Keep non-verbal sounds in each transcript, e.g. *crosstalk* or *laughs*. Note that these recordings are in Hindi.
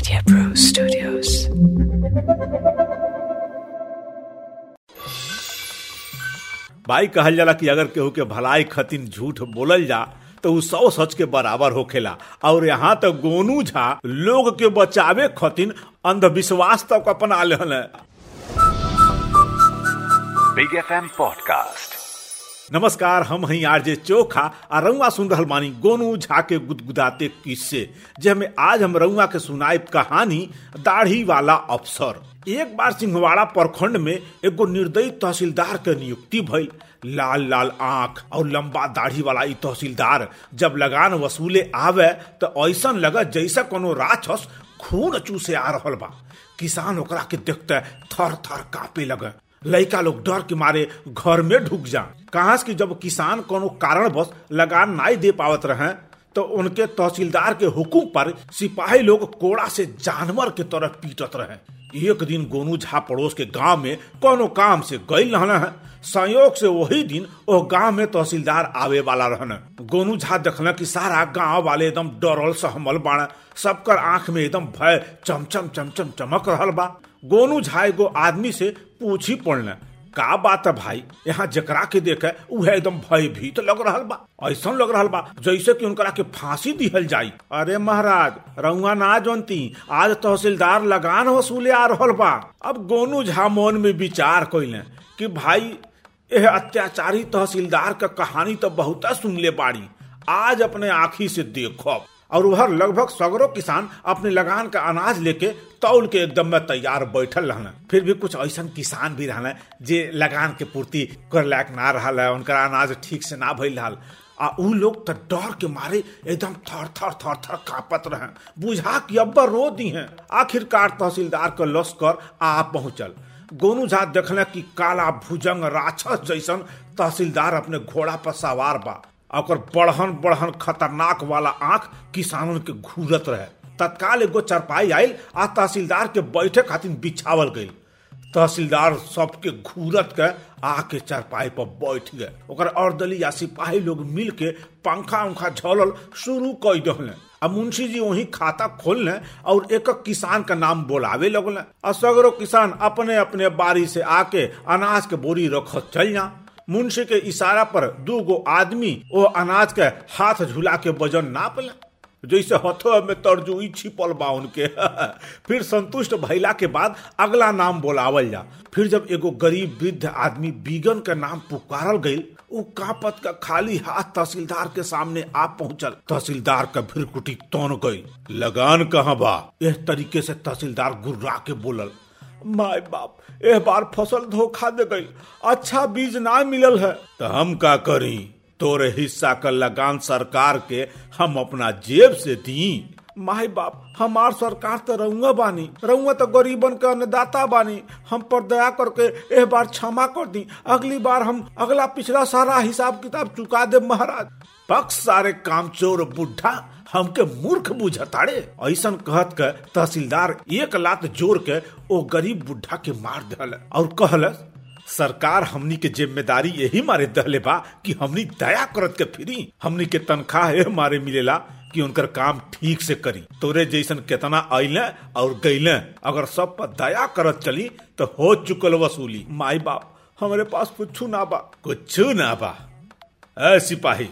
Media Pro Studios. भाई कहल जाला कि अगर केहू के भलाई खतिन झूठ बोलल जा तो उ सौ सच के बराबर होखेला और यहाँ तो गोनू झा लोग के बचावे खतिन अंधविश्वास तक अपना लेहन Big FM Podcast. नमस्कार, हम हई आरजे चोखा आ रउआ सुन रहल मानी गोनू झा के गुदगुदाते किस्से जेमे आज हम रउआ के सुनाइब कहानी दाढ़ी वाला अफसर। एक बार सिंहवाड़ा प्रखंड में एगो निर्दयी तहसीलदार के नियुक्ति भइल। लाल लाल आँख और लंबा दाढ़ी वाला ई तहसीलदार जब लगान वसूले आवे तो ऐसा लगा जैसा कोनो राक्षस खून चूसे आ रहल बा। किसान ओकरा के देखते थर थर कांपे लगे। लड़का लोग डर के मारे घर में ढुक जा कहा कि जब किसान कोनो कारणवश लगान नहीं दे पावत रहे तो उनके तहसीलदार के हुकुम पर सिपाही लोग कोड़ा से जानवर के तरह पीटत रहे। एक दिन गोनू झा पड़ोस के गाँव में कोनो काम से गई रहना है। संयोग से वही दिन वो गाँव में तहसीलदार आवे वाला रहन। गोनू झा देखल कि सारा गाँव वाले एकदम डरल सहमल बाण। सबकर आँख में एकदम भय चमचम चमचम चमक रहल बा। गोनू झा एगो आदमी से पूछी पड़ने, का बात है भाई? यहाँ जकरा के देखे, उहे एकदम भयभीत तो लग रहा बा। ऐसा लग रहा बा, जैसे कि उनकरा के फांसी दिहल जाई। अरे महाराज रउआ ना जानती, आज तहसीलदार लगान वसूले आ रहा बा। अब गोनू झा मन में विचार कैले कि भाई यह अत्याचारी तहसीलदार का कहानी तो बहुत सुनले बाड़ी, आज अपने आँखी से देखो और वह लगभग सगरो किसान अपने लगान का अनाज लेके तौल के एकदम में तैयार बैठल रहना फिर भी कुछ ऐसा किसान भी रहना जे लगान के पूर्ति कर लायक ना रहा है उनका अनाज ठीक से ना भइल रहा आ उ लोग तो डर के मारे एकदम थर थर थर थर कांपत रहे बुझा कि अब्बा रो दी हैं। आखिरकार तहसीलदार के का लश्कर आ पहुंचल। गोनू झा देखले कि काला भुजंग राक्षस जैसन तहसीलदार अपने घोड़ा पर सवार बा। और बढ़न बढ़न खतरनाक वाला आँख किसानन के घूरत रहे। तत्काल एगो चरपाई आयल आ तहसीलदार के बैठे खातिर बिछावल गई तहसीलदार सबके घूरत के आके चरपाई पर बैठ गए। ओकर अर्दली या सिपाही लोग मिल के पंखा उंखा झलल शुरू कर दिले आ मुंशी जी वही खाता खोलने और एक किसान का नाम बोलावे लगल। आ सगरो किसान अपने अपने बारी से आके अनाज के बोरी रखत चल जा मुंशी के इशारा पर दू गो आदमी वो अनाज के हाथ झुला के वज़न नाप ले जैसे हथो में तरजुई छिपल बा उनके। *laughs* फिर संतुष्ट भैला के बाद अगला नाम बोलावल जा। फिर जब एगो गरीब वृद्ध आदमी बीगन के नाम पुकारल गई उ कापत का खाली हाथ तहसीलदार के सामने आ पहुंचल। तहसीलदार का भिरकुटी तौन गई लगान कहाँ बा? तरीके से तहसीलदार गुर्रा के बोलल। माय बाप एह बार फ़सल धोखा दे गई। अच्छा बीज ना मिलल है। तो हम का करी? तोरे हिस्सा का लगान सरकार के हम अपना जेब से दी। माय बाप हमार सरकार तो रउआ बानी रउआ तो गरीबन के अन्नदाता बानी। हम पर दया करके एह बार क्षमा कर दी। अगली बार हम अगला पिछला सारा हिसाब किताब चुका दे महाराज। पक्ष सारे कामचोर बुढ़ा हमके मूर्ख बुझताड़े। ऐसा कहत के तहसीलदार एक लात ज़ोर के ओ गरीब बुढ़ा के मार दल और कहल, सरकार हमनी के ज़िम्मेदारी यही मारे दहले बा कि हमनी दया करत के फिरी। हमनी के तनख्वाह यह मारे मिलेला कि उनकर काम ठीक से करी। तोरे जैसन केतना अइले और गईले अगर सब पर दया करत चली तो हो चुकल वसूली। माई बाप, हमारे पास कुछ ना बा। कुछ ना बा। ए सिपाही।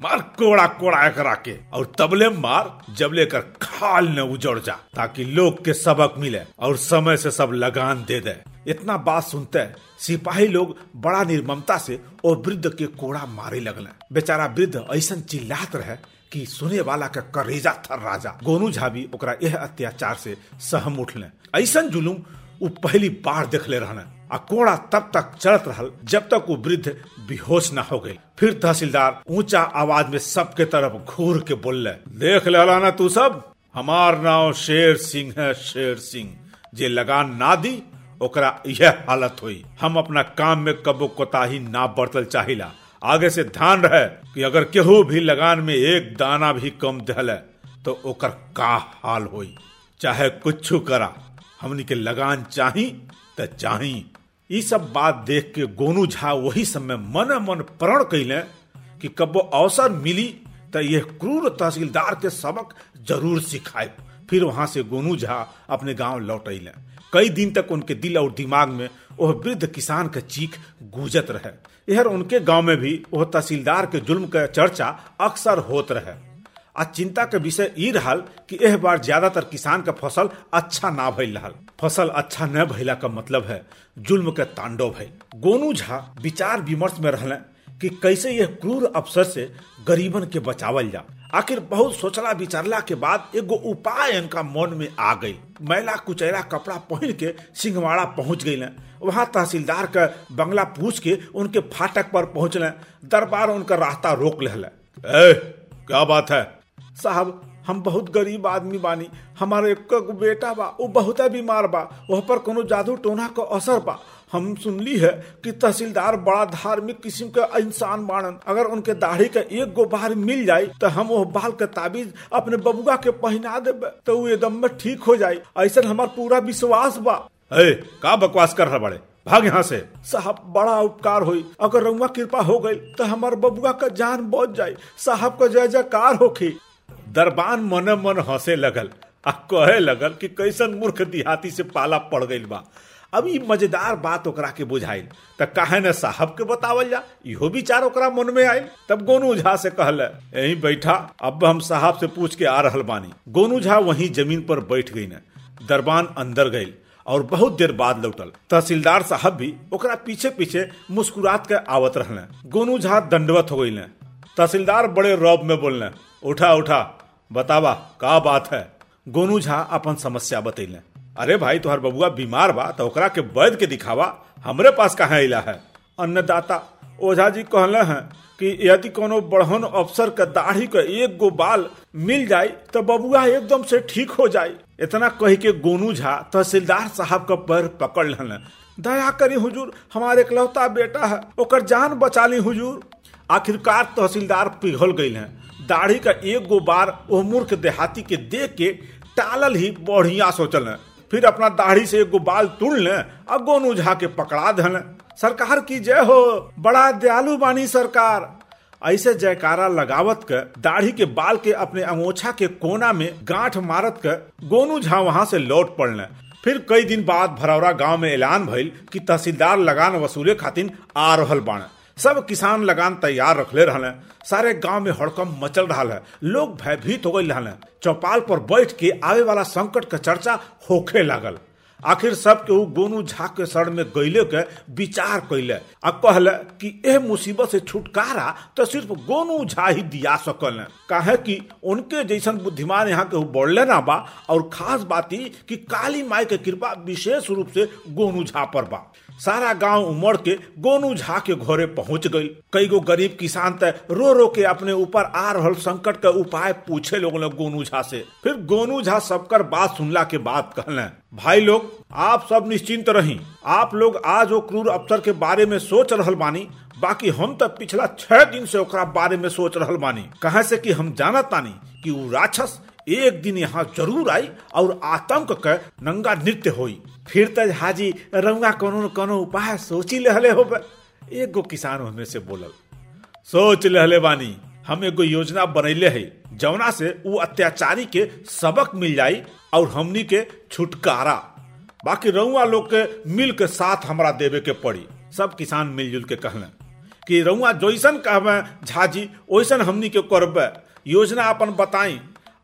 मार कोड़ा कोड़ा करा के। और तबले मार, जब लेकर खाल न उजड़ जा, ताकि लोग के सबक मिले और समय से सब लगान दे दे। इतना बात सुनते सिपाही लोग बड़ा निर्ममता से और वृद्ध के कोड़ा मारे लगल। बेचारा वृद्ध ऐसा चिल्लात रहे कि सुने वाला का करेजा थर राजा। गोनू झाबी ओकरा यह अत्याचार से सहम उठले। ऐसा जुलूम उ पहली बार देखले रहने आ कोड़ा तब तक चलत रहल जब तक वो वृद्ध बेहोश न हो गई। फिर तहसीलदार ऊँचा आवाज़ में सबके तरफ़ घूर के बोलले, देख लेला ना तू सब, हमार नाव शेर सिंह है, शेर सिंह। जे लगान ना दी, ओकरा यह हालत हुई। हम अपना काम में कबो कोताही ना बरतल चाहिला। आगे से ध्यान रहे कि अगर केहू भी लगान में एक दाना भी कम दहले तो ओकर का हाल होई। चाहे कुछ करा, हमनी के लगान चाही तो चाही। ई सब बात देख के गोनू झा वही समय मन मन प्रण कैले कि कबो अवसर मिली त यह क्रूर तहसीलदार के सबक ज़रूर सिखाए फिर वहाँ से गोनू झा अपने गाँव लौट अले कई दिन तक उनके दिल और दिमाग में वह वृद्ध किसान का चीख गूंजत रहे यह उनके गाँव में भी वह तहसीलदार के जुल्म का चर्चा अक्सर होत रहे आ चिंता के विषय ई रहल कि एह बार ज़्यादातर किसान का फ़सल अच्छा ना भइल रहा फ़सल अच्छा न भइला का मतलब है जुल्म के तांडव है। गोनू झा विचार विमर्श में रहले कि कैसे यह क्रूर अफसर से गरीबन के बचावल जा। आखिर बहुत सोचला विचारला के बाद एगो उपाय इनका मन में आ गई। मैला कुचैला कपड़ा पहन के सिंहवाड़ा पहुँच गई वहाँ तहसीलदार का बंगला पूछ के उनके फाटक पर पहुंचले दरबार उनका रास्ता रोक ले क्या बात है? साहब हम बहुत गरीब आदमी बानी। हमारे एक बेटा बा वो बहुत बीमार बा वह पर कोनो जादू टोना का असर बा। हम सुनली है कि तहसीलदार बड़ा धार्मिक किस्म के इंसान बाणन अगर उनके दाढ़ी का एक गो बार मिल जाए तो हम वो बाल के ताबीज अपने बबुआ के पहना देबे तो वो एकदम में ठीक हो जाए ऐसा हमार पूरा विश्वास बा। ए, का बकवास कर रहा बड़े? भाग यहाँ से। साहब बड़ा उपकार हुई। अगर रउआ कृपा हो गई तो हमार बबुआ का जान बच जाए साहब का जय जयकार होखी। दरबान मन मन हंसे लगल आ कहे लगल कि कैसन मूर्ख देहाती से पाला पड़ गई बा। अब ये मज़ेदार बात ओकरा के बुझाइल। त काहे न साहब के बतावल जा, इहो विचार ओकरा मन में आयल तब गोनू झा से कहल यही बैठा, अब हम साहब से पूछ के आ रहल बानी गोनू झा वहीं ज़मीन पर बैठ गई न दरबान अंदर गई और बहुत देर बाद लौटल। तहसीलदार साहब भी ओकरा पीछे पीछे मुस्कुरात के आवत रहले। गोनू झा दंडवत हो गई तहसीलदार बड़े रौब में बोलने, उठा उठा, बतावा, का बात है? गोनू झा अपन समस्या बतैले, अरे भाई, तुहार बबुआ बीमार बा तो ओकरा के वैद के दिखावा, हमरे पास कहाँ अला है? अन्नदाता, ओझा जी कहले हैं कि यदि कोनो बढ़न अफसर के दाढ़ी का एक गो बाल मिल जाए तो बबुआ एकदम से ठीक हो जाए इतना कह के गोनू झा तहसीलदार साहब का पैर पकड़ लेने, दया करी हुजूर, हमारे इकलौता बेटा है, ओकर जान बचा ली हुजूर। आखिरकार तहसीलदार पिघल गई हैं। दाढ़ी का एक गो बार वो मूर्ख देहाती के देख के टालल ही बढ़िया सोचल है। फिर अपना दाढ़ी से एक गो बाल तुड़ ले और झा के पकड़ा धन। सरकार की जय हो, बड़ा दयालु बानी सरकार। ऐसे जयकारा लगावत के दाढ़ी के बाल के अपने अंगोछा के कोना में गांठ मारत के गोनू झा वहाँ से लौट पड़ने फिर कई दिन बाद भरौरा गाँव में ऐलान भइल कि तहसीलदार लगान वसूले खातिर आ रहल बाण। सब किसान लगान तैयार रखले रहले। सारे गाँव में हड़कम मचल रहा है। लोग भयभीत हो गए रहले। चौपाल पर बैठ के आवे वाला संकट का चर्चा होखे लागल। आखिर सब के गोनू झा के सड़ में गैले के विचार कैले आ कहले कि एह मुसीबत से छुटकारा तो सिर्फ़ गोनू झा ही दिया सकल काहे कि उनके जैसन बुद्धिमान यहाँ के बढ़ले ना बा। और खास बात ई कि काली माई के कृपा विशेष रूप से गोनू झा पर बा। सारा गाँव उमड़ के गोनू झा के घरे पहुँच गई। कई गो गरीब किसान त रो रो के अपने ऊपर आ रहल संकट का उपाय पूछे लोग गोनू झा से। फिर गोनू झा सबकर बात सुनला के बाद कहले, भाई लोग, आप सब निश्चिंत रही। आप लोग आज वो क्रूर अफसर के बारे में सोच रहल बानी। बाकी हम तो पिछला छह दिन से ओकरा बारे में सोच रहल बानी। कहे से कि हम जानत तानी कि वो राक्षस एक दिन यहाँ ज़रूर आई और आतंक के नंगा नृत्य होई। फिर तो हाजी, रंगा कोनो कोनो उपाय सोची लहले हो एगो किसान हमें से बोलल, सोच लहले बानी, हम एगो योजना बनैले है जौना से वो अत्याचारी के सबक मिल जाई और हमनी के छुटकारा। बाकी रउआ लोग के मिल के साथ हमरा देवे के पड़ी। सब किसान मिलजुल के कहले कि रउआ जैसन कहबे, झाजी, वैसन हमनी के करबे। योजना अपन बताई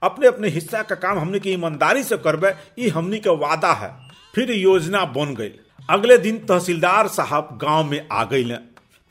अपने अपने हिस्सा का काम हमने की ईमानदारी से करबे, ई हमनी के वादा है। फिर योजना बन गई। अगले दिन तहसीलदार साहब गाँव में आ गई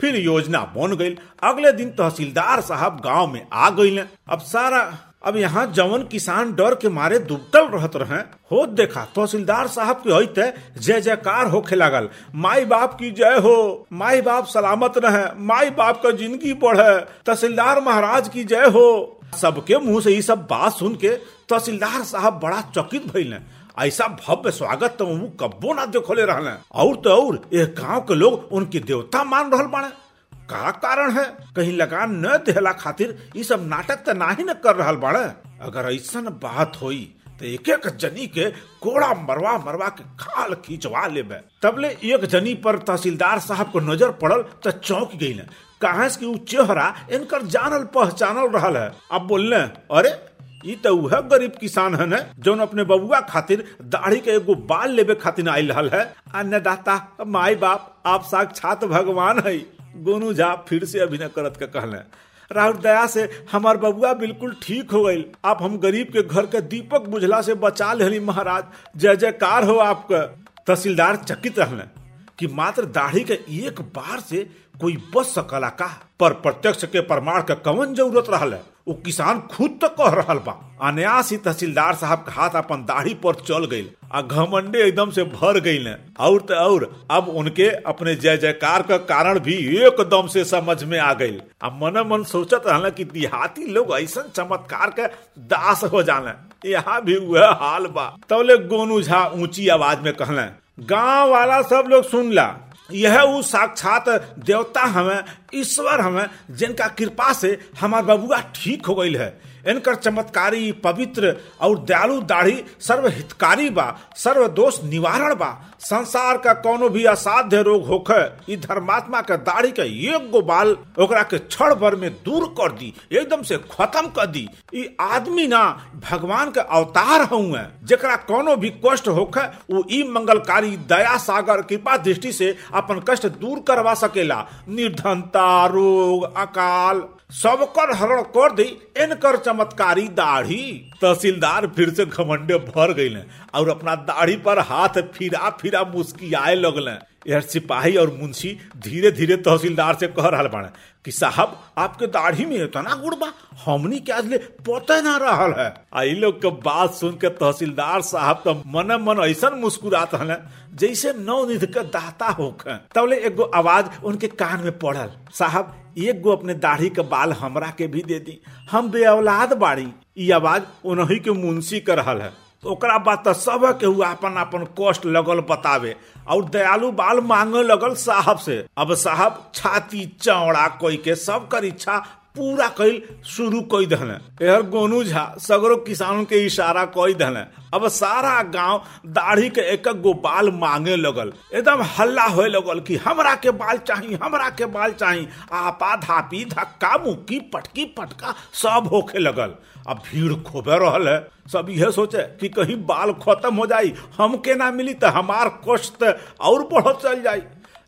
फिर योजना बन गई। अगले दिन तहसीलदार साहब गाँव में आ गई अब सारा, अब यहाँ जवन किसान डर के मारे दुबकल रहत रहे, हो देखा, तहसीलदार साहब के होते जय जयकार होखे लागल। माई बाप की जय हो, माई बाप सलामत रहे, माई बाप का ज़िंदगी बढ़े, तहसीलदार महाराज की जय हो। सबके मुँह से ये सब बात सुन के तहसीलदार साहब बड़ा चकित भइल। ऐसा भव्य स्वागत तो वो कब्बो ना देखले रहले। और तो और एक गाँव के लोग उनकी देवता मान रहल बाड़े। का कारण है? कहीं लगान न देहला खातिर ये सब नाटक तो ना ही न कर रहा बाड़े। अगर ऐसा बात होई तो एक एक जनी के कोड़ा मरवा मरवा के खाल खींचवा लेबे। तबले एक जनी पर तहसीलदार साहब को नज़र पड़ल तो चौंक गई कहा कि उ चेहरा इनकर जानल पहचानल रहल है? अब बोलने, अरे ये तो वह गरीब किसान है न, जौन अपने बबुआ खातिर दाढ़ी के एगो बाल लेबे खातिर आयल रहल है। अन्नदाता माई बाप, आप साक्षात भगवान है। गोनू झा फिर से अभिनय करत के कहले, राहुल दया से हमार बबुआ बिल्कुल ठीक हो गई आप हम गरीब के घर के दीपक बुझला से बचा लेली महाराज। जय जयकार हो आपका। तहसीलदार चकित रहने कि मात्र दाढ़ी के एक बार से कोई बच सकला का? पर प्रत्यक्ष के प्रमाण के कवन ज़रूरत रहल है? वो किसान खुद तो कह रहा बा। अनायास तहसीलदार साहब के हाथ अपन दाढ़ी पर चल गई आ घमंडे एकदम से भर गई ने और तो और, अब उनके अपने जय जयकार का कारण भी एकदम से समझ में आ गई अब मन मन सोचत रहना कि देहाती लोग ऐसा चमत्कार के दास हो जाने यहाँ भी वह हाल बा। तबले गोनू झा ऊँची आवाज़ में कहले गाँव वाला सब लोग सुन ला यह वो साक्षात देवता हमें ईश्वर हमें, जिनका कृपा से हमार बबुआ ठीक हो गई है। इनकर चमत्कारी, पवित्र और दयालु दाढ़ी सर्व हितकारी बा सर्व दोष निवारण बा। संसार का कोनो भी असाध्य रोग ई धर्मात्मा के दाढ़ी के एक गो बाल ओकरा के क्षण भर में दूर कर दी, एकदम से खत्म कर दी। ई आदमी ना भगवान के अवतार हुए जरा कोनो भी कष्ट होखे वो ई मंगलकारी दया सागर कृपा दृष्टि से अपन कष्ट दूर करवा सकेला। निर्धनता रोग अकाल सब कर हरण कर दी इनकर चमत्कारी दाढ़ी। तहसीलदार फिर से घमंडे भर गए और अपना दाढ़ी पर हाथ फिरा फिरा मुस्कियाए लगल। यार सिपाही और मुंशी धीरे धीरे तहसीलदार से कह रहा बाड़े कि, साहब, आपके दाढ़ी में इतना गुड़ बा हमनी के आज ले पता ना रहल है। आई लोग के बात सुन के तहसीलदार साहब तो मन मन ऐसा मुस्कुरात हल जैसे नौ निध के दाता होखे। तबले एगो आवाज़ उनके कान में पड़ल, साहब एक गो अपने दाढ़ी के बाल हमरा के भी दे दी, हम बेऔलाद बाड़ी। ई आवाज़ उन्हीं के मुंशी कर रहा है। ओकरा बाद तो सब के हुआ अपन अपन कष्ट लगल बतावे और दयालु बाल मांगे लगल साहब से। अब साहब, छाती, चौड़ा कोई के सब कर इच्छा पूरा कैल शुरू कई दहले यार गोनू झा सगरो किसानों के इशारा कई दहले अब सारा गाँव दाढ़ी के एक गो बाल मांगे लगल। एकदम हल्ला होए लगल कि हमरा के बाल चाहिए हमरा के बाल चाहिए आपा धापी धक्का मुक्की पटकी पटका सब होखे लगल। अब भीड़ खोबे रहल है। सब यह सोचे कि कहीं बाल खत्म हो जाई हमके ना मिली तो हमार कष्ट और बढ़ चल जाई।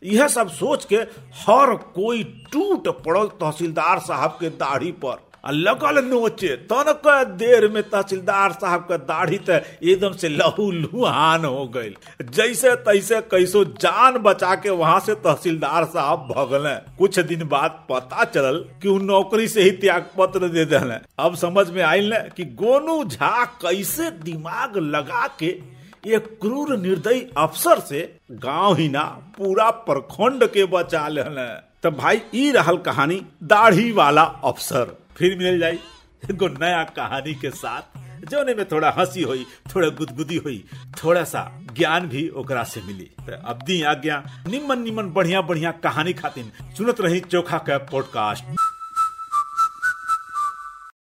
यह सब सोच के हर कोई टूट पड़ल तहसीलदार साहब के दाढ़ी पर। लगल नोचे, तनक देर में तहसीलदार साहब के दाढ़ी तो एकदम से लहू लुहान हो गई जैसे तैसे कैसो जान बचा के वहाँ से तहसीलदार साहब भगले। कुछ दिन बाद पता चलल कि नौकरी से ही त्याग पत्र दे दिले। अब समझ में आयल कि गोनू झा कैसे दिमाग लगा के एक क्रूर निर्दयी अफसर से गाँव ही ना, पूरा प्रखंड के बचा ले तो भाई, ई रहल कहानी दाढ़ी वाला अफसर। फिर मिल जाई एगो नया कहानी के साथ जोने में थोड़ा हँसी हुई, थोड़ा गुदगुदी हुई, थोड़ा सा ज्ञान भी ओकरा से मिली। तो अब दी आज्ञा निमन निमन बढ़िया बढ़िया कहानी खातिर सुनत रही चोखा का पॉडकास्ट